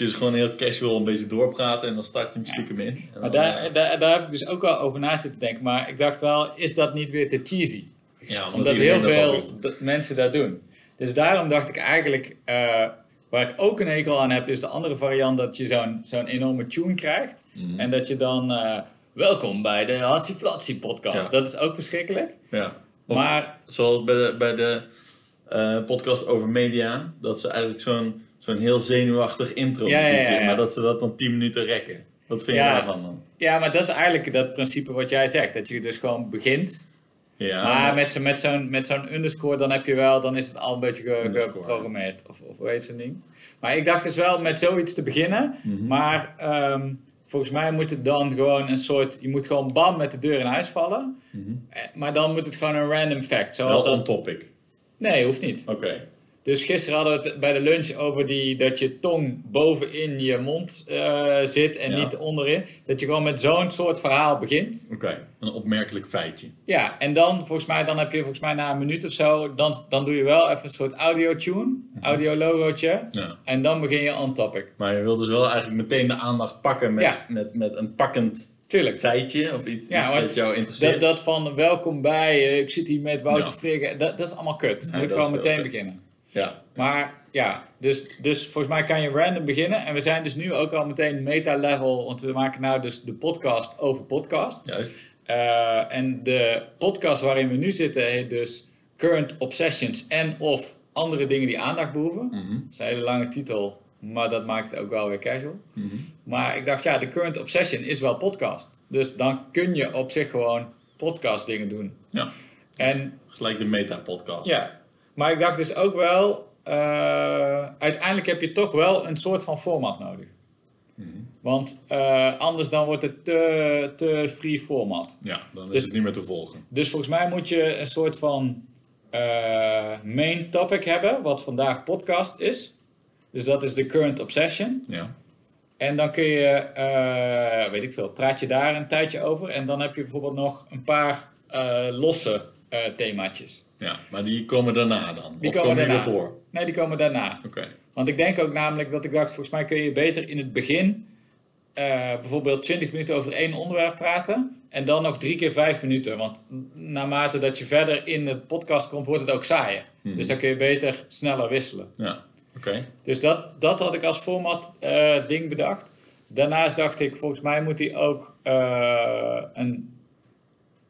eventjes gewoon heel casual een beetje doorpraten en dan start je hem stiekem in. Maar dan, daar, eh, daar, daar heb ik dus ook wel over na zitten denken. Maar ik dacht wel, is dat niet weer te cheesy? ja, omdat, Omdat heel veel dat mensen dat doen. Dus daarom dacht ik eigenlijk, eh, waar ik ook een hekel aan heb, is de andere variant dat je zo'n zo'n enorme tune krijgt. Mhm. En dat je dan, eh, welkom bij de Hatsi Flatsi podcast. Ja. Dat is ook verschrikkelijk. Ja. Of Maar zoals bij de, bij de podcast over media, dat ze eigenlijk zo'n zo'n heel zenuwachtig intro Ja, muziekje, maar dat ze dat dan 10 minuten rekken. Wat vind je daarvan dan? ja, maar dat is eigenlijk dat principe wat jij zegt. Dat je dus gewoon begint. Ja, maar maar- met, zo- met zo'n met zo'n underscore, dan heb je wel, dan is het al een beetje ge- geprogrammeerd. Of, of hoe heet zo'n ding. Maar ik dacht dus wel met zoiets te beginnen. Mhm. Maar ehm, volgens mij moet het dan gewoon een soort, je moet gewoon bam met de deur in huis vallen. Eh, Maar dan moet het gewoon een random fact. Zoals wel on topic. nee, hoeft niet. Oké. Dus gisteren hadden we het bij de lunch over die, dat je tong bovenin je mond eh, zit en Ja. niet onderin. Dat je gewoon met zo'n soort verhaal begint. Oké, een opmerkelijk feitje. Ja, en dan volgens mij, dan heb je volgens mij na een minuut of zo, dan, dan doe je wel even een soort audio tune, audio logootje. Ja. En dan begin je on topic. Maar je wil dus wel eigenlijk meteen de aandacht pakken met, Ja. met, met een pakkend Tuurlijk. feitje of iets, Ja, iets want wat jou interesseert. Dat, dat van welkom bij, eh, ik zit hier met Wouter Ja. Frigge, dat, dat is allemaal kut. Je moet dat gewoon meteen beginnen. Ja, Maar ja, dus, dus volgens mij kan je random beginnen. En we zijn dus nu ook al meteen meta-level, want we maken nou dus de podcast over podcast. juist. Eh, en de podcast waarin we nu zitten heet dus Current Obsessions en of andere dingen die aandacht behoeven. Mhm. Dat is een hele lange titel, maar dat maakt het ook wel weer casual. Maar ik dacht, ja, de Current Obsession is wel podcast. Dus dan kun je op zich gewoon podcast dingen doen. Ja, En gelijk de meta-podcast. ja, maar ik dacht dus ook wel, eh, uiteindelijk heb je toch wel een soort van format nodig. Want eh, anders dan wordt het te, te free format. Ja, dan is Dus- het niet meer te volgen. Dus volgens mij moet je een soort van eh, main topic hebben, wat vandaag podcast is. Dus dat is de current obsession. Ja, En dan kun je, weet ik veel, praat je daar een tijdje over. En dan heb je bijvoorbeeld nog een paar losse themaatjes. Ja, maar die komen daarna dan? Die of komen die daarna. ervoor? Nee, die komen daarna. Oké. Want ik denk ook namelijk dat ik dacht, volgens mij kun je beter in het begin eh, bijvoorbeeld 20 minuten over één onderwerp praten. En dan nog drie keer vijf minuten. Want naarmate dat je verder in de podcast komt, wordt het ook saaier. Dus dan kun je beter sneller wisselen. Ja, oké. Dus dat, dat had ik als format eh, ding bedacht. Daarnaast dacht ik, volgens mij moet hij ook eh, een,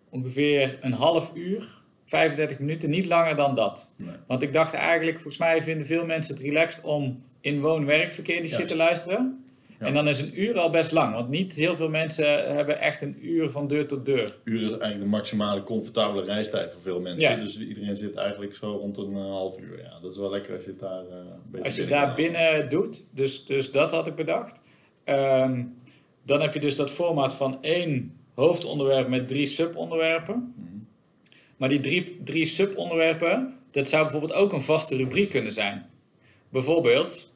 ongeveer een half uur, 35 minuten, niet langer dan dat. Nee. Want ik dacht eigenlijk, volgens mij vinden veel mensen het relaxed om in woon-werkverkeer die shit te luisteren. Ja. En dan is een uur al best lang, want niet heel veel mensen hebben echt een uur van deur tot deur. Uur is eigenlijk de maximale comfortabele reistijd voor veel mensen. Ja. Dus iedereen zit eigenlijk zo rond een eh, half uur. Ja, dat is wel lekker als je het daar eh, een beetje Als je binnen daar binnen doet, dus, dus dat had ik bedacht. Ehm, dan heb je dus dat format van één hoofdonderwerp met drie subonderwerpen. Maar die drie, drie subonderwerpen, dat zou bijvoorbeeld ook een vaste rubriek kunnen zijn. Bijvoorbeeld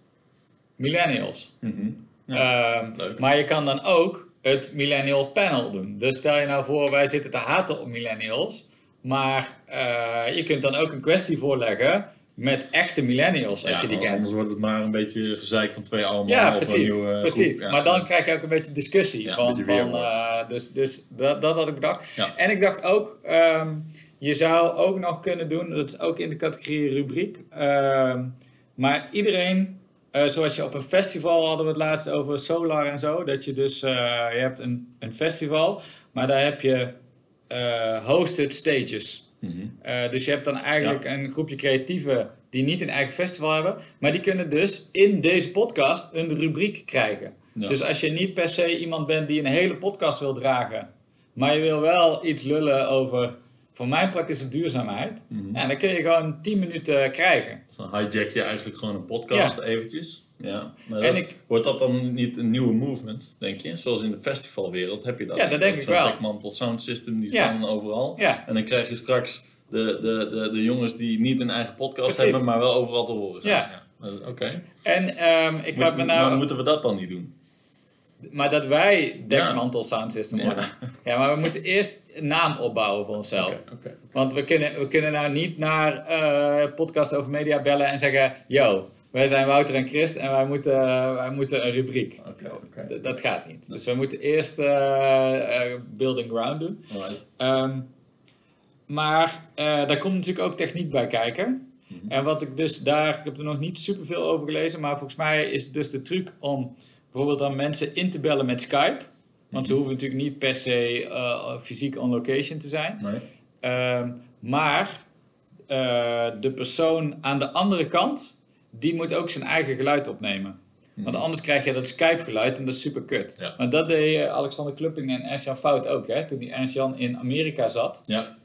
millennials. Mhm. Ehm, leuk. maar je kan dan ook het millennial panel doen. Dus stel je nou voor, wij zitten te haten op millennials. Maar eh, je kunt dan ook een kwestie voorleggen met echte millennials, als Ja, je die kent. anders wordt het maar een beetje gezeik van twee oude Ja, precies. een nieuwe precies. Ja, maar dan krijg je ook een beetje discussie. Ja, van, beetje van, eh, dus dus dat, dat had ik bedacht. Ja. En ik dacht ook, ehm, je zou ook nog kunnen doen, dat is ook in de categorie rubriek. ehm, maar iedereen, eh, zoals je op een festival hadden we het laatst over Solar en zo. Dat je dus, eh, je hebt een, een festival, maar daar heb je eh, hosted stages. Mhm. Dus je hebt dan eigenlijk een groepje creatieven die niet een eigen festival hebben, maar die kunnen dus in deze podcast een rubriek krijgen. Ja. Dus als je niet per se iemand bent die een hele podcast wil dragen, maar je wil wel iets lullen over, voor mijn part is het duurzaamheid, Mhm. ja, dan kun je gewoon 10 minuten krijgen. Dus dan hijack je eigenlijk gewoon een podcast eventjes. Ja. Maar En dat- ik- wordt dat dan niet een nieuwe movement, denk je? Zoals in de festivalwereld heb je dat. Ja, dat denk ik wel. dekmantel sound system, die Ja. staan overal. Ja. En dan krijg je straks de, de, de, de jongens die niet een eigen podcast Precies. hebben, maar wel overal te horen zijn. Ja. Uh, Oké. En ehm, ik had me nou... Maar moeten we dat dan niet doen? Maar dat wij dekmantel sound system worden. Ja. maar we moeten eerst een naam opbouwen voor onszelf. Oké, oké. Want we kunnen, we kunnen nou niet naar eh podcast over media bellen en zeggen: Yo, wij zijn Wouter en Christ en wij moeten, wij moeten een rubriek. Oké, oké. D- Dat gaat niet. Dus we moeten eerst eh, eh, building ground doen. Ehm, maar eh, daar komt natuurlijk ook techniek bij kijken. Mhm. En wat ik dus daar, ik heb er nog niet superveel over gelezen, maar volgens mij is het dus de truc om bijvoorbeeld dan mensen in te bellen met Skype. Want ze Mhm. hoeven natuurlijk niet per se eh, fysiek on location te zijn. Nee? Ehm, maar eh, de persoon aan de andere kant, die moet ook zijn eigen geluid opnemen. Want anders krijg je dat Skype-geluid en dat is super kut. Mhm. Ja. Maar dat deed eh, Alexander Klupping en Ernst-Jan Fout ook. Hè? Toen die Ernst-Jan in Amerika zat, Ja,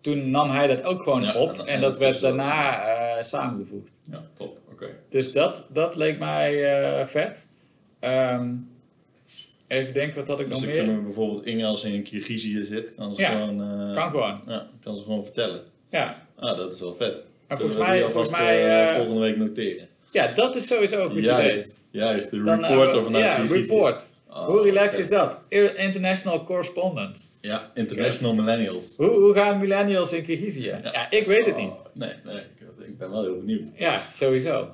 toen nam hij dat ook gewoon Ja, op. en- En, en dat dat werd daarna samengevoegd. ja, top. Oké. Dus dat, dat leek mij vet. Ehm, even denken, wat had ik Dus nog meer? kunnen we bijvoorbeeld Inge als ze in Kyrgyzije zit, kan ze Ja, gewoon... eh, Kan gewoon. Ja, kan ze gewoon vertellen. Ja. Ah, dat is wel vet. Zullen volgens we mij- die alvast, volgens mij, eh, eh, volgende week noteren. ja, dat is sowieso een goed idee. Juist, juist. De eh, reporter vanuit Ja, report. Ah, Hoe relaxed is dat? International correspondent. Ja, International Millennials. Hoe, hoe gaan millennials in Kyrgyzije? Ja. ik weet het niet. Oh, nee, nee, ik, ik ben wel heel benieuwd. Ja, sowieso.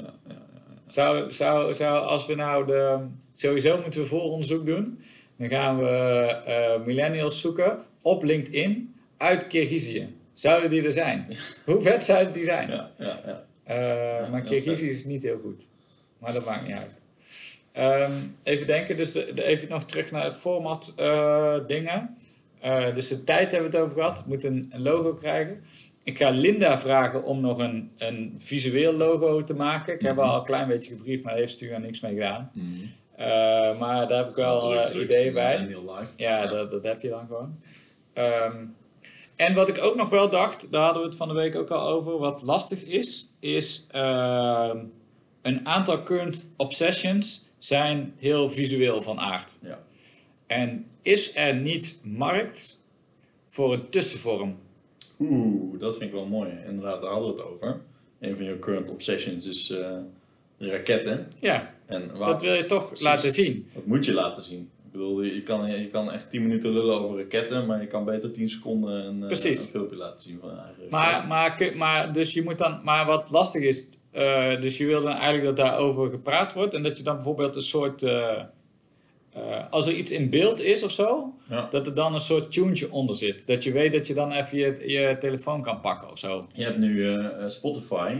Zou, zou, zou, als we nou de... Sowieso moeten we vooronderzoek doen. Dan gaan we eh, millennials zoeken op LinkedIn uit Kyrgyzije. Zouden die er zijn? Hoe vet zouden die zijn? Ja, ja, ja. Eh, maar Kyrgyzije is niet heel goed. Maar dat maakt niet uit. Ehm, even denken, dus de, de- even nog terug naar het format eh, dingen. Eh, dus de tijd hebben we het over gehad. Het moet een, een logo krijgen. Ik ga Linda vragen om nog een, een visueel logo te maken. Ik heb haar al een klein beetje gebriefd, maar daar heeft natuurlijk nog niks mee gedaan. Mhm. Eh, maar daar heb ik wel Druk, eh, ideeën bij. Millennial life. Ja, Dat, dat heb je dan gewoon. Ehm, en wat ik ook nog wel dacht, daar hadden we het van de week ook al over, wat lastig is, is ehm, een aantal current obsessions zijn heel visueel van aard. Ja. En is er niet markt voor een tussenvorm? Oeh, dat vind ik wel mooi. Inderdaad, daar hadden we het over. Een van je current obsessions is eh, raketten. Ja, En waar, dat wil je toch Precies. laten zien. dat moet je laten zien. Ik bedoel, je kan, je kan echt 10 minuten lullen over raketten, maar je kan beter 10 seconden een, eh, een filmpje laten zien van je eigen Maar, maar, maar, dus je moet dan, maar wat lastig is, eh, dus je wil dan eigenlijk dat daarover gepraat wordt en dat je dan bijvoorbeeld een soort, eh, eh, als er iets in beeld is of zo, Ja. dat er dan een soort tuentje onder zit. Dat je weet dat je dan even je, je telefoon kan pakken of zo. Je hebt nu eh, eh, Spotify.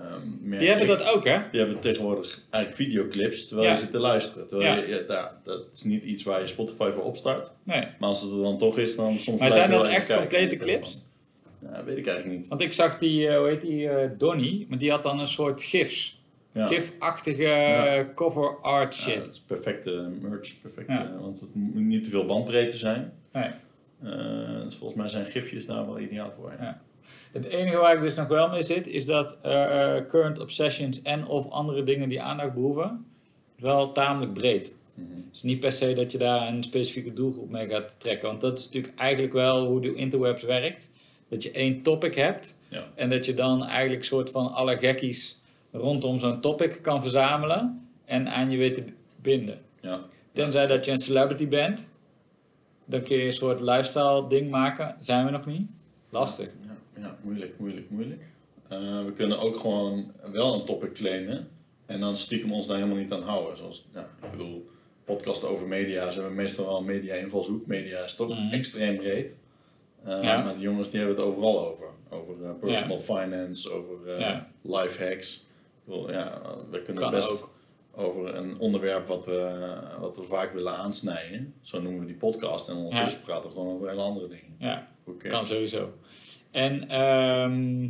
ehm, Die hebben dat ook, hè? Die hebben tegenwoordig eigenlijk videoclips terwijl Ja. je zit te luisteren. Terwijl Ja. je, daar, dat is niet iets waar je Spotify voor opstart. Nee. Maar als het er dan toch is, dan soms Maar zijn dat echt kijken complete clips? Ja, weet ik eigenlijk niet. Want ik zag die, hoe heet die, Donnie, maar die had dan een soort gifs. Ja. Gif-achtige Ja. eh, cover art Ja, shit. het is perfecte merch, perfecte, Ja. want het moet niet te veel bandbreedte zijn. Nee. Eh, dus volgens mij zijn gifjes daar wel ideaal voor. Ja. Ja. Het enige waar ik dus nog wel mee zit, is dat eh, eh, current obsessions en of andere dingen die aandacht behoeven, wel tamelijk breed. Mhm. Het is niet per se dat je daar een specifieke doelgroep mee gaat trekken, want dat is natuurlijk eigenlijk wel hoe de interwebs werkt. Dat je één topic hebt Ja. en dat je dan eigenlijk soort van alle gekkies rondom zo'n topic kan verzamelen en aan je weet te binden. Ja. Tenzij dat je een celebrity bent, dan kun je een soort lifestyle ding maken. Zijn we nog niet? Lastig. Ja, ja, moeilijk, moeilijk, moeilijk. Eh, we kunnen ook gewoon wel een topic claimen en dan stiekem ons daar helemaal niet aan houden. Zoals, ja, ik bedoel, podcast over media, ze hebben meestal wel media-invalshoek. Media is toch Mhm. extreem breed. Eh, Ja. Maar die jongens die hebben het overal over. Over eh, personal finance, over Ja. life hacks. Bedoel, ja, we kunnen Kan best ook. over een onderwerp wat we, wat we vaak willen aansnijden. Zo noemen we die podcast. En ondertussen praten we gewoon over hele andere dingen. Ja. Kan sowieso. En ehm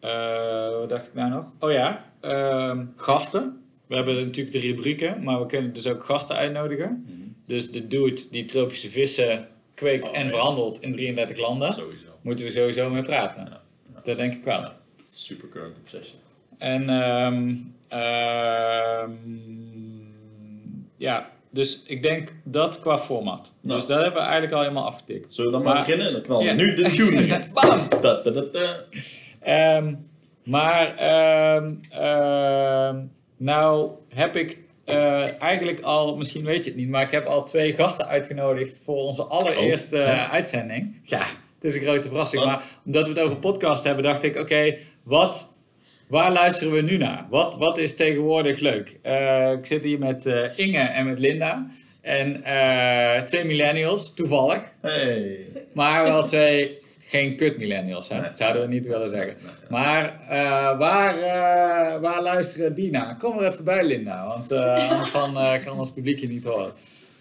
eh, wat dacht ik nou nog? Oh ja, ehm, gasten. We hebben natuurlijk de rubrieken, maar we kunnen dus ook gasten uitnodigen. Mhm. Dus de dude die tropische vissen kweekt Oh, en ja. behandelt in 33 landen, Sowieso. moeten we sowieso mee praten. Dat denk ik wel. Super current obsession. En ehm, ehm, ja, dus ik denk dat qua format. Nou. Dus dat hebben we eigenlijk al helemaal afgetikt. Zullen we dan maar, Maar- beginnen? Dan knallen we Ja. nu de tune. Bam! Da, da, da. Ehm, maar nou heb ik eh, eigenlijk al, misschien weet je het niet, maar ik heb al twee gasten uitgenodigd voor onze allereerste Oh, ja. uitzending. Ja, het is een grote verrassing. Wat? Maar omdat we het over podcast hebben, dacht ik, oké, wat Waar luisteren we nu naar? Wat, wat is tegenwoordig leuk? Eh, ik zit hier met eh, Inge en met Linda. En eh, twee millennials, toevallig. Hey. Maar wel twee geen kut millennials, hè? Nee. zouden we niet willen zeggen. Nee, nee. Maar eh, waar, eh, waar luisteren die naar? Kom er even bij, Linda, want eh, anders dan, eh, kan ons publiek je niet horen.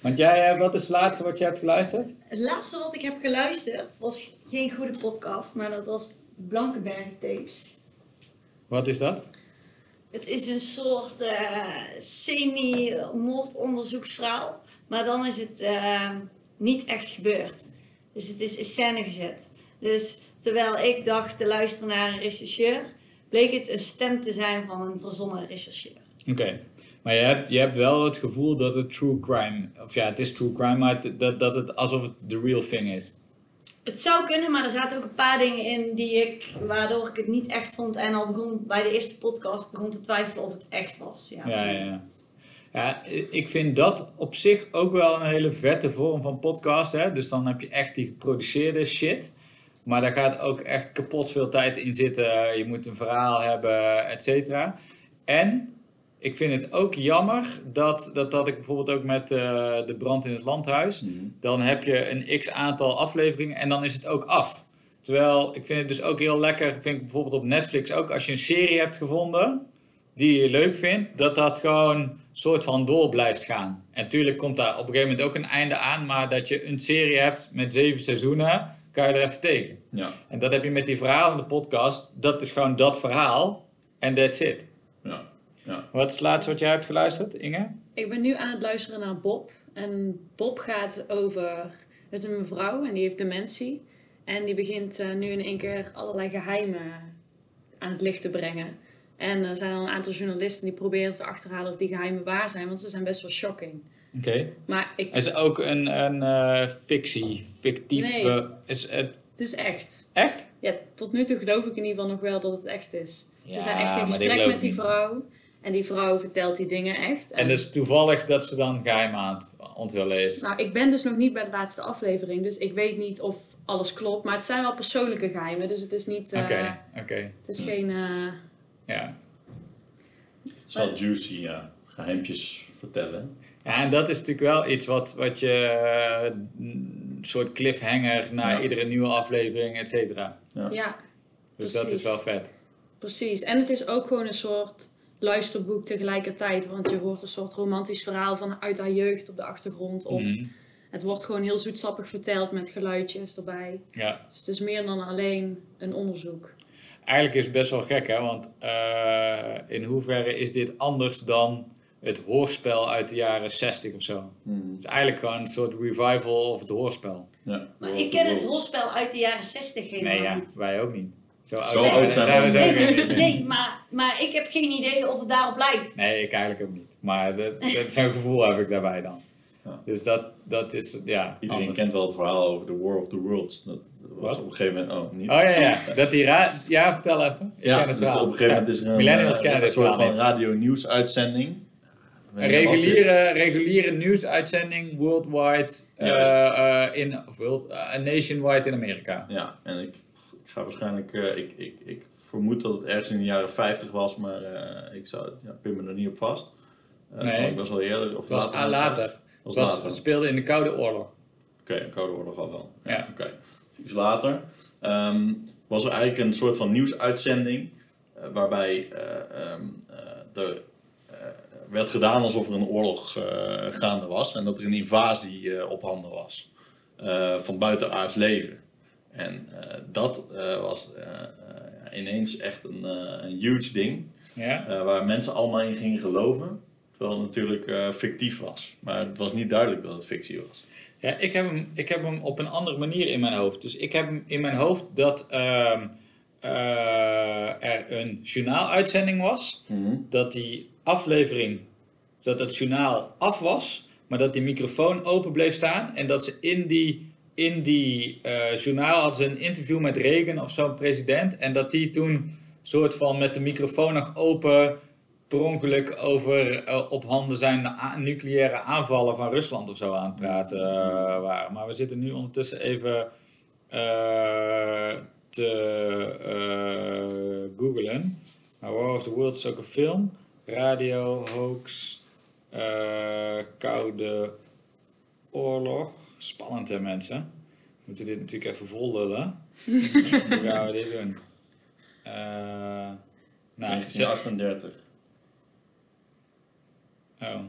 Want jij, wat is het laatste wat je hebt geluisterd? Het laatste wat ik heb geluisterd was geen goede podcast, maar dat was Blankenberg tapes. Wat is dat? Het is een soort eh, semi-moordonderzoeksverhaal, maar dan is het eh, niet echt gebeurd. Dus het is in scène gezet. Dus terwijl ik dacht te luisteren naar een rechercheur, bleek het een stem te zijn van een verzonnen rechercheur. Oké. Maar je hebt, je hebt wel het gevoel dat het true crime, of ja, het is true crime, maar het- dat, dat het alsof het the real thing is. Het zou kunnen, maar er zaten ook een paar dingen in die ik, waardoor ik het niet echt vond. En al begon bij de eerste podcast begon te twijfelen of het echt was. Ja, Ja, ja, ja. Ik vind dat op zich ook wel een hele vette vorm van podcast. Hè? Dus dan heb je echt die geproduceerde shit. Maar daar gaat ook echt kapot veel tijd in zitten. Je moet een verhaal hebben, et cetera. En ik vind het ook jammer dat, dat, dat ik bijvoorbeeld ook met eh, de brand in het landhuis. Mhm. Dan heb je een x aantal afleveringen en dan is het ook af. Terwijl ik vind het dus ook heel lekker, vind ik bijvoorbeeld op Netflix ook, als je een serie hebt gevonden die je leuk vindt, dat dat gewoon soort van door blijft gaan. En natuurlijk komt daar op een gegeven moment ook een einde aan, maar dat je een serie hebt met zeven seizoenen, kan je er even tegen. Ja, En dat heb je met die verhalende podcast, dat is gewoon dat verhaal en that's it. Ja. Wat is het laatste wat jij hebt geluisterd, Inge? Ik ben nu aan het luisteren naar Bob. En Bob gaat over. Het is een mevrouw en die heeft dementie. En die begint eh, nu in één keer allerlei geheimen aan het licht te brengen. En er zijn al een aantal journalisten die proberen te achterhalen of die geheimen waar zijn, want ze zijn best wel shocking. Oké. Maar ik, Het is ook een, een eh, fictie, fictief. Nee. is het het is echt. echt? Ja, tot nu toe geloof ik in ieder geval nog wel dat het echt is. Ja, ze zijn echt in gesprek met die niet. En die vrouw vertelt die dingen echt. En dus toevallig dat ze dan geheim aan het onthullen is. Nou, ik ben dus nog niet bij de laatste aflevering, dus ik weet niet of alles klopt. Maar het zijn wel persoonlijke geheimen, dus het is niet. eh, Oké, oké. Het is geen. eh, Ja. Het is wel juicy, ja. Geheimpjes vertellen. ja, en dat is natuurlijk wel iets wat, wat je. eh, een soort cliffhanger na Ja. iedere nieuwe aflevering, et cetera. Ja. ja, Dus dat is wel vet. precies. En het is ook gewoon een soort luisterboek tegelijkertijd, want je hoort een soort romantisch verhaal van uit haar jeugd op de achtergrond. Of Mhm. het wordt gewoon heel zoetsappig verteld met geluidjes erbij. Ja. Dus het is meer dan alleen een onderzoek. Eigenlijk is het best wel gek, hè? Want eh, in hoeverre is dit anders dan het hoorspel uit de jaren 60 of zo? Mhm. Het is eigenlijk gewoon een soort revival of het hoorspel. Ja. Maar ik ken het hoorspel uit de jaren 60 helemaal Nee, ja, niet. wij ook niet. Zo oud Zo zijn oud we- zijn zijn niet. niet. Nee, maar, maar ik heb geen idee of het daarop lijkt. Nee, ik eigenlijk ook niet. Maar dat, dat, zo'n gevoel heb ik daarbij dan. Ja. Dus dat, dat is, ja, Iedereen anders. kent wel het verhaal over de War of the Worlds. Dat was Wat? op een gegeven moment... Oh, niet? Oh ja, ja. Dat die ra ja, vertel even. Ik ja, ken het dus op verhaal. een gegeven moment is er een, Millennials eh, een soort van radio-nieuwsuitzending. Een reguliere, reguliere nieuwsuitzending worldwide, eh, Juist. eh, in, of world, nationwide in Amerika. Ja, en ik ga waarschijnlijk... eh, ik, ik, ik vermoed dat het ergens in de jaren 50 was, maar eh, ik zou, ja, pin me er niet op vast. Eh Nee. ik best wel eerder of Het was later. ah, later. Was Het, was, later. het speelde in de Koude Oorlog. Oké, een Koude Oorlog al wel. Ja. Oké. Iets later ehm, was er eigenlijk een soort van nieuwsuitzending waarbij eh, er werd gedaan alsof er een oorlog gaande was en dat er een invasie op handen was van buitenaards leven. En eh, dat eh, was eh, ineens echt een, een huge ding Ja? waar mensen allemaal in gingen geloven. Terwijl het natuurlijk fictief was. Maar het was niet duidelijk dat het fictie was. Ja, ik heb, hem, ik heb hem op een andere manier in mijn hoofd. Dus ik heb hem in mijn hoofd dat ehm, eh, er een journaaluitzending was. Dat die aflevering, dat het journaal af was. Maar dat die microfoon open bleef staan. En dat ze in die, in die eh, journaal hadden ze een interview met Reagan of zo'n president. En dat die toen soort van met de microfoon nog open per ongeluk over eh, op handen zijn nucleaire aanvallen van Rusland of zo aan het praten eh, waren. Maar we zitten nu ondertussen even te googlen. War of the Worlds is ook een film. Radio, hoax, koude oorlog. Spannend hè mensen. We moeten dit natuurlijk even vol lullen. Hoe gaan we dit doen? Eh, nou, zet- 1938. Oh,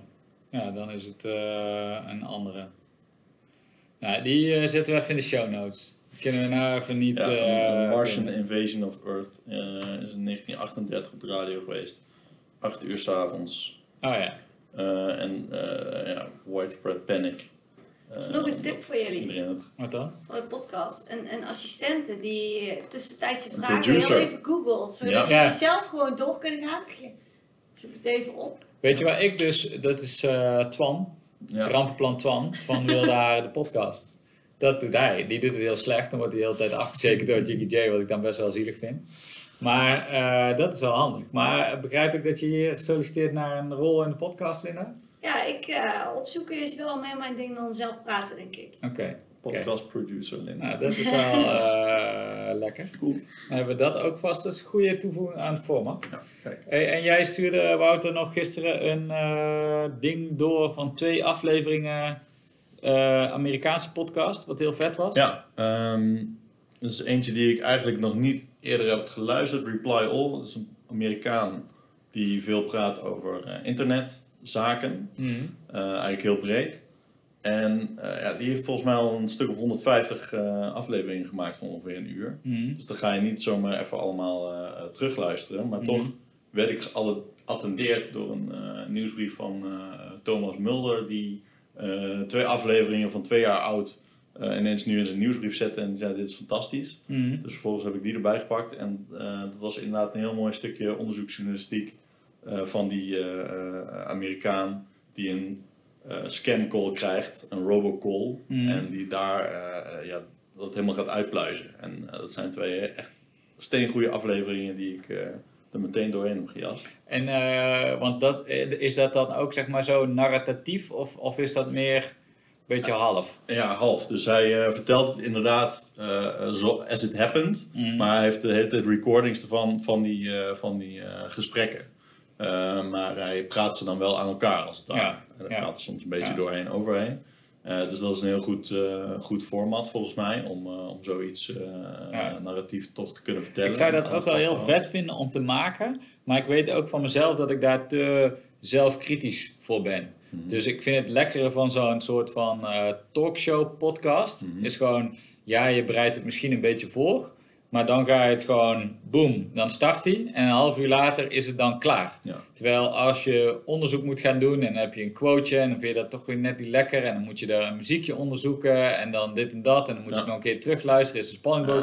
ja, dan is het eh, een andere. Nou, die eh, zetten we even in de show notes. Kunnen we nou even niet... Ja, een Martian vinden. Invasion of Earth eh, is in 1938 op de radio geweest. 8 uur s'avonds. Oh ja. Eh en eh, ja, Widespread Panic. Dat is nog een tip voor jullie. Wat dan? Voor de podcast. Een, een assistente die eh, tussentijdse vragen producer. heel even googelt. Zodat Ja. je Ja. zelf gewoon door kunnen gaan. Je Zoek het even op. Weet je waar ik dus... Dat is eh, Twan. Ja. Rampenplan Twan van Wilde Haren, de podcast. Dat doet hij. Die doet het heel slecht. Dan wordt hij de hele tijd afgezekerd door Jiggy J, wat ik dan best wel zielig vind. Maar eh, dat is wel handig. Maar begrijp ik dat je hier solliciteert naar een rol in de podcast, Linda? Ja, ik uh, opzoeken is wel meer mijn ding dan zelf praten, denk ik. Oké. Podcast producer Linda. Nou, dat is wel eh, lekker. Cool. Dan hebben we dat ook vast. Dat is een goede toevoeging aan het format. Ja. Hey, en jij stuurde, Wouter, nog gisteren een eh, ding door van twee afleveringen eh, Amerikaanse podcast, wat heel vet was. Ja, ehm dat is eentje die ik eigenlijk nog niet eerder heb geluisterd. Reply All, dat is een Amerikaan die veel praat over eh, internetzaken. Mhm. Eh, eigenlijk heel breed. En eh, ja, die heeft volgens mij al een stuk of 150 eh, afleveringen gemaakt van ongeveer een uur. Mhm. Dus dan ga je niet zomaar even allemaal terugluisteren. Maar toch werd ik geattendeerd door een nieuwsbrief van Thomas Mulder, die twee afleveringen van twee jaar oud ineens nu in zijn nieuwsbrief zette en zei: Dit is fantastisch. Mhm. Dus vervolgens heb ik die erbij gepakt. En dat was inderdaad een heel mooi stukje onderzoeksjournalistiek van die eh, eh, Amerikaan die een eh scam-call krijgt, een robocall. Mhm. En die daar eh, eh, ja, dat helemaal gaat uitpluizen. En eh, dat zijn twee echt steengoede afleveringen die ik eh, er meteen doorheen heb gejast. En, eh, want dat, eh, is dat dan ook zeg maar zo narratief of, of is dat meer een beetje half? Ja, half. Dus hij eh, vertelt het inderdaad eh, zo as it happened. Mhm. Maar hij heeft de hele tijd recordings ervan van die, eh, van die eh, gesprekken. Eh, maar hij praat ze dan wel aan elkaar als het ware. Ja, En ja. praat er soms een beetje Ja. doorheen, overheen. Eh, dus dat is een heel goed, eh, goed format volgens mij om, om zoiets narratief toch te kunnen vertellen. Ik zou dat ook wel heel vet vinden om te maken. Maar ik weet ook van mezelf dat ik daar te zelfkritisch voor ben. Mhm. Dus ik vind het lekkere van zo'n soort van talkshow podcast. Mhm. Is gewoon, ja, je bereidt het misschien een beetje voor. Maar dan ga je het gewoon, boom, dan start hij. En een half uur later is het dan klaar. Ja. Terwijl als je onderzoek moet gaan doen en dan heb je een quoteje en dan vind je dat toch weer net niet lekker. En dan moet je daar een muziekje onderzoeken en dan dit en dat. En dan moet je Ja. nog een keer terugluisteren, is de spanning Ja,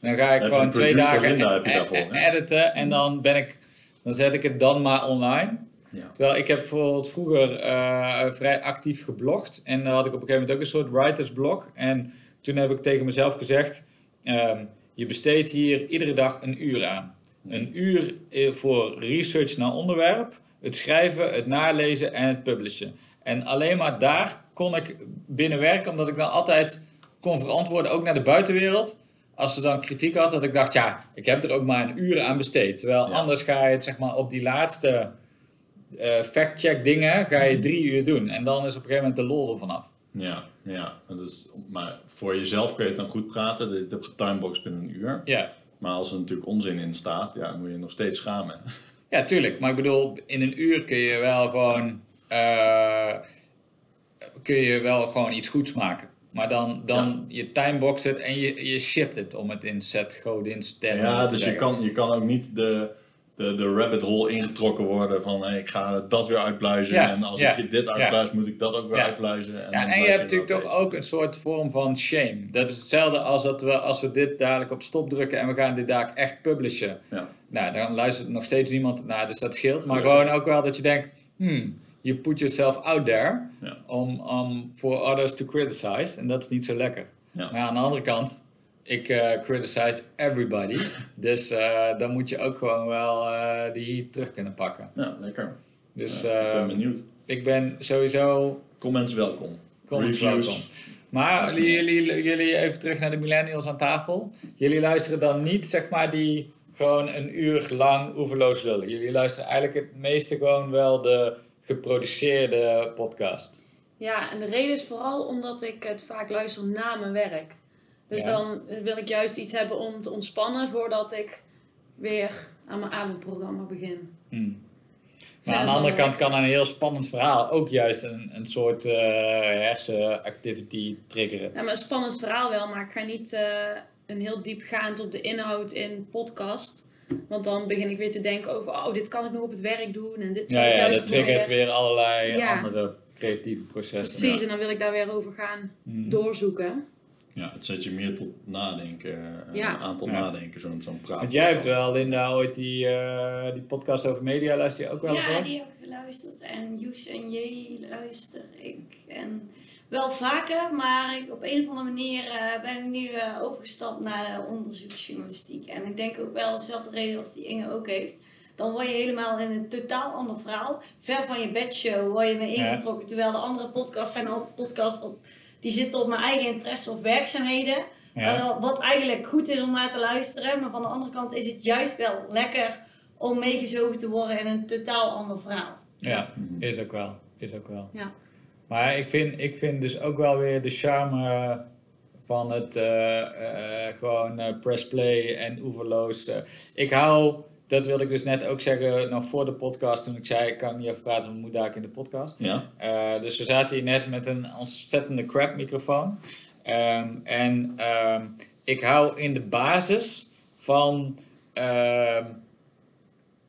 dan ga ik je gewoon twee dagen je e- daarvoor, e- editen en dan ben ik, dan zet ik het dan maar online. Ja. Terwijl ik heb bijvoorbeeld vroeger eh, vrij actief geblogd. En dan had ik op een gegeven moment ook een soort writersblog. En toen heb ik tegen mezelf gezegd: ehm, je besteedt hier iedere dag een uur aan. Een uur eh, voor research naar onderwerp, het schrijven, het nalezen en het publishen. En alleen maar daar kon ik binnen werken, omdat ik dan altijd kon verantwoorden, ook naar de buitenwereld. Als ze dan kritiek had, dat ik dacht, ja, ik heb er ook maar een uur aan besteed. Terwijl Ja. anders ga je het zeg maar op die laatste eh fact-check dingen, ga je drie uur doen. En dan is op een gegeven moment de lol er vanaf. Ja, ja. Is, maar voor jezelf kun je het dan goed praten. Dus je hebt getimeboxed binnen een uur. Ja. Maar als er natuurlijk onzin in staat, ja, dan moet je nog steeds schamen. Ja, tuurlijk. Maar ik bedoel, in een uur kun je wel gewoon, eh, kun je wel gewoon iets goeds maken. Maar dan, dan je timebox het en je, je shipt het om het in set Godin stemmen Ja, te dus je kan, je kan ook niet de, de, de rabbit hole ingetrokken worden van hey, ik ga dat weer uitpluizen. Ja, en als ja, ik dit uitpluis, moet ik dat ook weer Ja. uitpluizen. Ja, dan en je hebt natuurlijk toch ook een soort vorm van shame. Dat is hetzelfde als dat we, als we dit dadelijk op stop drukken en we gaan dit dadelijk echt publishen. Ja. Nou, dan luistert nog steeds niemand naar, dus dat scheelt. Maar gewoon ook wel dat je denkt, hmm, you put yourself out there Ja. om om for others to criticize. En dat is niet zo lekker. Ja. Maar ja, aan de andere kant, ik eh criticize everybody. dus eh, dan moet je ook gewoon wel eh die heat terug kunnen pakken. Ja, lekker. Dus Ja, ik eh, ben benieuwd. ik ben sowieso Comments welkom. Comments Reviews. welkom. Maar jullie, jullie even terug naar de millennials aan tafel. Jullie luisteren dan niet, zeg maar, die gewoon een uur lang oeverloos lullen. Jullie luisteren eigenlijk het meeste gewoon wel de geproduceerde podcast. Ja, en de reden is vooral omdat ik het vaak luister na mijn werk. Dus Ja. dan wil ik juist iets hebben om te ontspannen voordat ik weer aan mijn avondprogramma begin. Hmm. Maar aan de andere kant kan een heel spannend verhaal ook juist een, een soort eh hersenactivity triggeren. Ja, maar een spannend verhaal wel, maar ik ga niet eh, een heel diepgaand op de inhoud in podcast. Want dan begin ik weer te denken over, oh, dit kan ik nog op het werk doen en dit Ja, ja, dat triggert mooier. weer allerlei Ja. andere creatieve processen. Precies, en dan wil ik daar weer over gaan Hmm. doorzoeken. Ja, het zet je meer tot nadenken. eh, Ja. Een aantal Ja. nadenken, zo'n zo'n praat. Want jij hebt wel, Linda, ooit die, eh, die podcast over media, luister je ook wel eens Ja, die heb ik geluisterd. En Joes en J luister ik. En wel vaker, maar ik, op een of andere manier eh, ben ik nu eh, overgestapt naar de onderzoeksjournalistiek. En ik denk ook wel dezelfde reden als die Inge ook heeft. Dan word je helemaal in een totaal ander verhaal. Ver van je bedshow word je mee Ja. ingetrokken. Terwijl de andere podcasts zijn al podcasts op, die zitten op mijn eigen interesse of werkzaamheden. Ja. Eh, wat eigenlijk goed is om naar te luisteren. Maar van de andere kant is het juist wel lekker om meegezogen te worden in een totaal ander verhaal. Ja, is ook wel. Is ook wel. Ja. Maar ik vind, ik vind dus ook wel weer de charme van het eh, eh, gewoon eh, press play en oeverloos. ik hou, dat wilde ik dus net ook zeggen nog voor de podcast toen ik zei ik kan niet over praten, want ik moet daar in de podcast. Ja? Eh, dus we zaten hier net met een ontzettende crap microfoon. Ehm, en ehm, ik hou in de basis van ehm,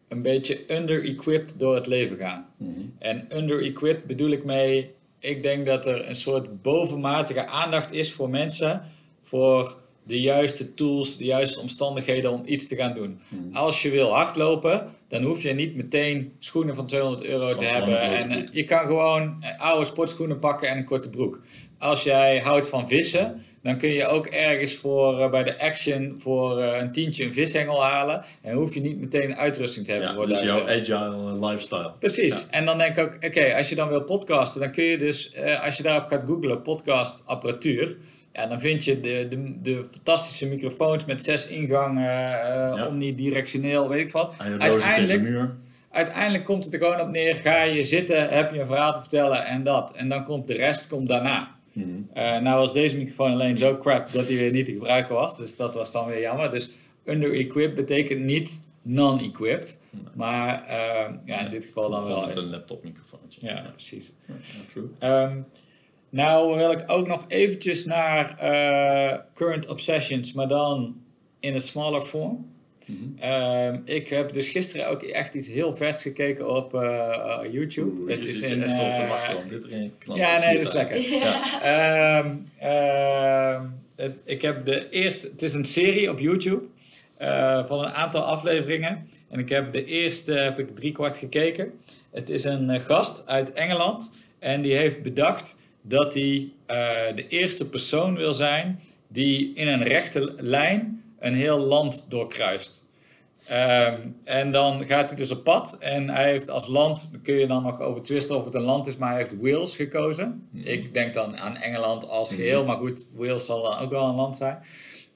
een beetje under-equipped door het leven gaan. Mhm. En under-equipped bedoel ik mee, ik denk dat er een soort bovenmatige aandacht is voor mensen voor de juiste tools, de juiste omstandigheden om iets te gaan doen. Mhm. Als je wil hardlopen, dan hoef je niet meteen schoenen van 200 euro te Kan hebben. En eh, je kan gewoon eh, oude sportschoenen pakken en een korte broek. Als jij houdt van vissen, dan kun je ook ergens voor, eh, bij de Action voor een tientje een vishengel halen. En hoef je niet meteen uitrusting te hebben. Ja, voor dus jouw 1000 euro. agile lifestyle. Precies. Ja. En dan denk ik ook, oké, als je dan wil podcasten, dan kun je dus, als je daarop gaat googlen, podcast apparatuur. Ja, dan vind je de, de, de fantastische microfoons met zes ingangen, eh, Ja. omnidirectioneel, weet ik wat. En Uiteindelijk, muur. uiteindelijk komt het er gewoon op neer, ga je zitten, heb je een verhaal te vertellen en dat. En dan komt de rest komt daarna. Mhm. Eh, nou was deze microfoon alleen zo crap dat hij weer niet te gebruiken was. Dus dat was dan weer jammer. Dus under-equipped betekent niet non-equipped. Maar eh, ja, in dit geval dan wel. met een laptopmicrofoontje. Ja, precies. Ja, true. Ehm, nou wil ik ook nog eventjes naar eh, Current Obsessions, maar dan in een smaller vorm. Mhm. Ehm, ik heb dus gisteren ook echt iets heel vets gekeken op eh, eh, YouTube. Oeh, het is in, echt wel te wachten om dit erin te ja, nee, dat is lekker. Ja. Ehm, ehm, het, ik heb de eerste, het is een serie op YouTube van een aantal afleveringen. En ik heb de eerste heb ik drie kwart gekeken. Het is een gast uit Engeland en die heeft bedacht dat hij eh, de eerste persoon wil zijn die in een rechte lijn een heel land doorkruist. Ehm, en dan gaat hij dus op pad. En hij heeft als land, daar kun je dan nog over twisten of het een land is, maar hij heeft Wales gekozen. Ik denk dan aan Engeland als geheel, maar goed, Wales zal dan ook wel een land zijn.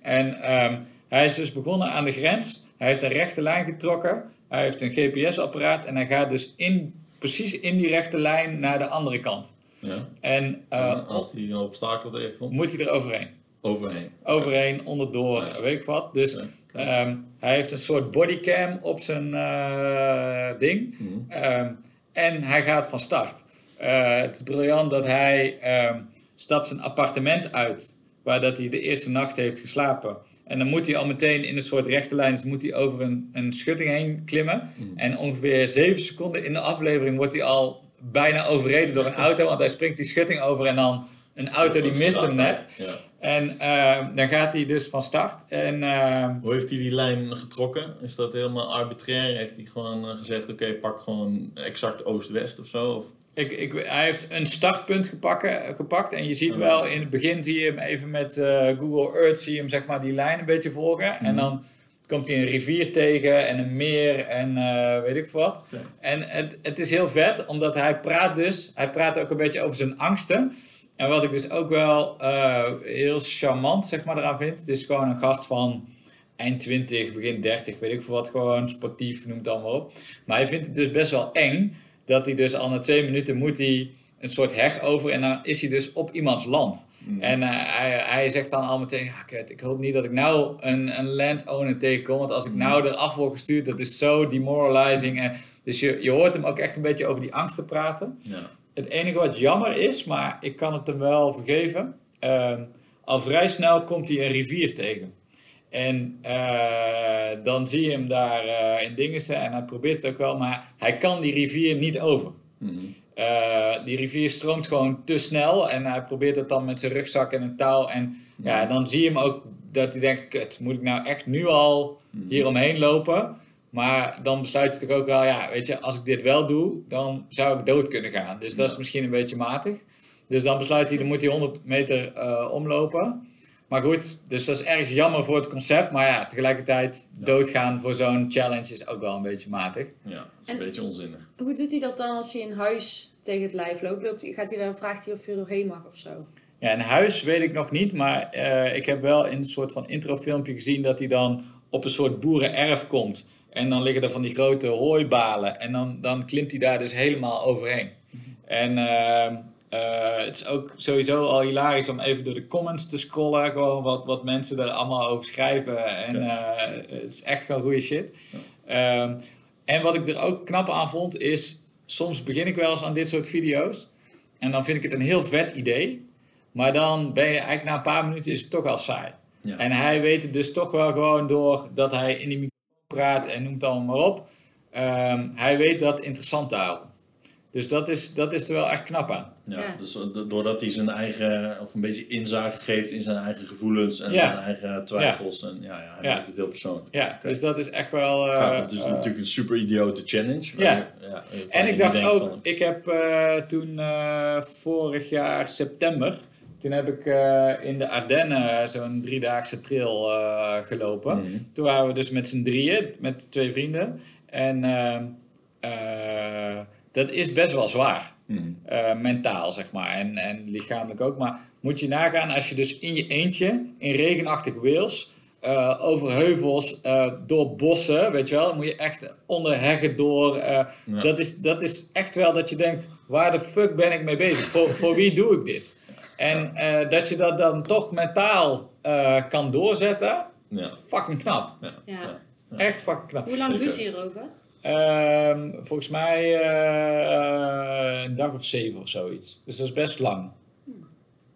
En ehm, hij is dus begonnen aan de grens. Hij heeft een rechte lijn getrokken. Hij heeft een GPS-apparaat en hij gaat dus in, precies in die rechte lijn naar de andere kant. Ja. En eh, En als die een obstakel tegenkomt, moet hij er overheen. overheen. Overheen, onderdoor, Ja. weet ik wat. Dus Ja. ehm, hij heeft een soort bodycam op zijn eh, ding. Mhm. Ehm, en hij gaat van start. Eh, het is briljant dat hij ehm, stapt zijn appartement uit. Waar dat hij de eerste nacht heeft geslapen. En dan moet hij al meteen in een soort rechte lijn. Dus moet hij over een, een schutting heen klimmen. Mhm. En ongeveer zeven seconden in de aflevering wordt hij al bijna overreden door een auto. Want hij springt die schutting over en dan een auto die mist hem net. Ja. En ehm, dan gaat hij dus van start. En ehm, Hoe heeft hij die lijn getrokken? Is dat helemaal arbitrair? Heeft hij gewoon eh, gezegd, oké, pak gewoon exact oost-west of zo? Of, ik, ik, hij heeft een startpunt gepakken, gepakt. En je ziet wel, in het begin zie je hem even met eh, Google Earth, zie je hem zeg maar die lijn een beetje volgen. En Mhm. dan komt hij een rivier tegen en een meer en eh, weet ik wat. En het, het is heel vet, omdat hij praat dus, hij praat ook een beetje over zijn angsten. En wat ik dus ook wel eh, heel charmant zeg maar eraan vind, het is gewoon een gast van eind 20, begin 30, weet ik veel wat, gewoon sportief, noem het allemaal op. Maar hij vindt het dus best wel eng dat hij dus al na twee minuten moet hij een soort heg over en dan is hij dus op iemands land. En eh, hij, hij zegt dan al meteen, ja, ik hoop niet dat ik nou een, een landowner tegenkom, want als ik nou eraf word gestuurd, dat is zo demoralizing. En, dus je, je hoort hem ook echt een beetje over die angsten praten. Ja. Het enige wat jammer is, maar ik kan het hem wel vergeven. ehm, al vrij snel komt hij een rivier tegen. En eh, dan zie je hem daar eh, in Dingensen en hij probeert het ook wel, maar hij kan die rivier niet over. Eh, die rivier stroomt gewoon te snel en hij probeert het dan met zijn rugzak en een touw. En ja, dan zie je hem ook dat hij denkt, kut, moet ik nou echt nu al hier omheen lopen? Maar dan besluit hij toch ook wel, ja, weet je, als ik dit wel doe, dan zou ik dood kunnen gaan. Dus dat is misschien een beetje matig. Dus dan besluit hij, dan moet hij 100 meter eh, omlopen. Maar goed, dus dat is erg jammer voor het concept. Maar ja, tegelijkertijd doodgaan voor zo'n challenge is ook wel een beetje matig. Ja, dat is een En- beetje onzinnig. Hoe doet hij dat dan als hij in huis tegen het lijf loopt? loopt hij, gaat hij dan, vraagt hij of je er doorheen mag of zo? Ja, in huis weet ik nog niet, maar eh, ik heb wel in een soort van introfilmpje gezien dat hij dan op een soort boerenerf komt. En dan liggen er van die grote hooibalen en dan, dan klimt hij daar dus helemaal overheen. En ehm, eh, het is ook sowieso al hilarisch om even door de comments te scrollen, gewoon wat, wat mensen er allemaal over schrijven. En eh, het is echt gewoon goede shit. Ehm, en wat ik er ook knap aan vond is, soms begin ik wel eens aan dit soort video's. En dan vind ik het een heel vet idee. Maar dan ben je eigenlijk na een paar minuten is het toch al saai. Ja. En hij weet het dus toch wel gewoon door dat hij in die microfoon praat en noemt allemaal maar op. Ehm, hij weet dat interessant te houden. Dus dat is, dat is er wel echt knap aan. Ja, Ja. dus do- doordat hij zijn eigen, of een beetje inzage geeft in zijn eigen gevoelens en Ja. zijn eigen twijfels. En ja, ja hij Ja. maakt het heel persoonlijk. Ja, dus dat is echt wel... eh, het is eh, natuurlijk een super idiote challenge. Ja. je- ja En ik dacht ook, van, ik heb eh, toen eh, vorig jaar september, toen heb ik eh, in de Ardennen zo'n driedaagse trail eh, gelopen. Mhm. Toen waren we dus met z'n drieën, met twee vrienden. En ehm, eh, dat is best wel zwaar. Eh, mentaal, zeg maar. En, en lichamelijk ook. Maar moet je nagaan als je dus in je eentje, in regenachtig Wales, eh, over heuvels, eh, door bossen, weet je wel. Dan moet je echt onder heggen door. eh, Ja. dat, is, dat is echt wel dat je denkt, waar de fuck ben ik mee bezig? Voor, voor wie doe ik dit? En eh, dat je dat dan toch mentaal eh, kan doorzetten, ja, fucking knap. ja, Ja. ja. Echt fucking knap. Hoe lang Zeker. doet hij hierover? Ehm, volgens mij eh, een dag of zeven of zoiets. Dus dat is best lang.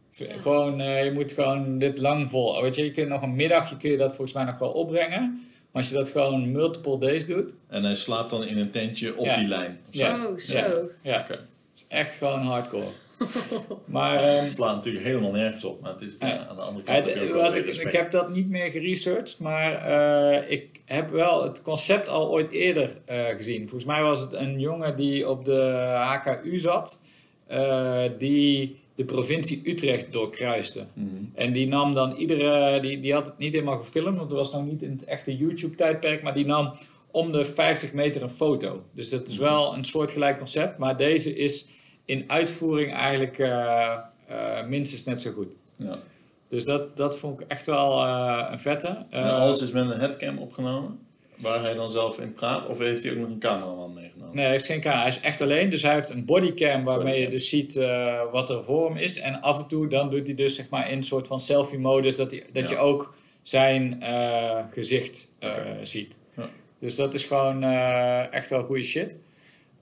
V- Gewoon, eh, je moet gewoon dit lang vol. Weet je, je kunt nog een middagje kun je dat volgens mij nog wel opbrengen. Maar als je dat gewoon multiple days doet. En hij slaapt dan in een tentje op Ja. die lijn. of zo. Ja. Oh, zo. Ja. Ja, Oké. het is echt gewoon hardcore. maar Het ehm, slaat natuurlijk helemaal nergens op, maar het is ja, aan de andere kant het, heb wat weer ik, ik heb dat niet meer geresearched, maar eh, ik heb wel het concept al ooit eerder eh, gezien. Volgens mij was het een jongen die op de HKU zat, eh, die de provincie Utrecht doorkruiste. Mhm. En die nam dan iedere, die, die had het niet helemaal gefilmd, want dat was nog niet in het echte YouTube-tijdperk, maar die nam om de 50 meter een foto. Dus dat is wel een soortgelijk concept, maar deze is in uitvoering eigenlijk eh, eh, minstens net zo goed. Ja. Dus dat, dat vond ik echt wel eh, een vette. En alles is met een headcam opgenomen, waar hij dan zelf in praat, of heeft hij ook nog een cameraman meegenomen? Nee, hij heeft geen camera. Hij is echt alleen. Dus hij heeft een bodycam waarmee je dus ziet wat er voor hem is. En af en toe dan doet hij dus zeg maar in een soort van selfie-modus dat, hij, dat Ja. je ook zijn gezicht ziet. Ja. Dus dat is gewoon echt wel goede shit.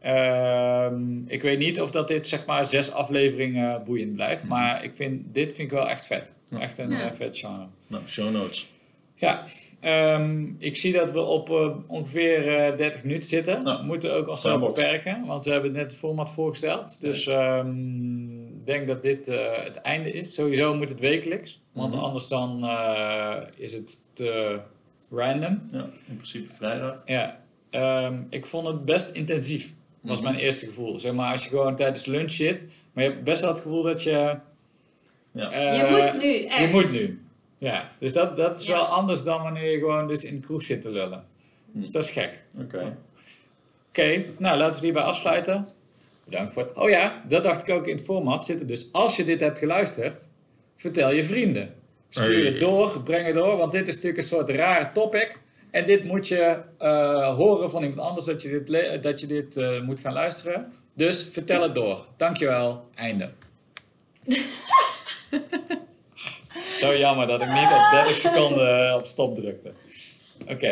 Ehm, ik weet niet of dat dit zeg maar zes afleveringen boeiend blijft. Maar ik vind, dit vind ik wel echt vet. Ja. Echt een Ja. eh, vet genre. Nou, show notes. Ja, ehm, ik zie dat we op eh, ongeveer eh 30 minuten zitten. Nou, we moeten ook onszelf sandbox. beperken, want we hebben net het format voorgesteld. Dus ehm, ik denk dat dit eh, het einde is. Sowieso moet het wekelijks, want Mhm. anders dan eh, is het te random. Ja, in principe vrijdag. Ja, ehm, ik vond het best intensief, was mijn eerste gevoel. Zeg maar, als je gewoon tijdens lunch zit, maar je hebt best wel het gevoel dat je... Ja. eh, je moet nu, echt. je moet nu. Ja, dus dat, dat is Ja. wel anders dan wanneer je gewoon dus in de kroeg zit te lullen. Hm. Dus dat is gek. Oké. Oké, nou laten we hierbij afsluiten. Bedankt voor het... Oh ja, dat dacht ik ook in het format zitten. Dus als je dit hebt geluisterd, vertel je vrienden. Stuur het door, breng het door, want dit is natuurlijk een soort rare topic. En dit moet je eh, horen van iemand anders dat je dit, dat je dit eh, moet gaan luisteren. Dus vertel het door. Dankjewel. Einde. Zo jammer dat ik niet op 30 seconden op stop drukte. Oké.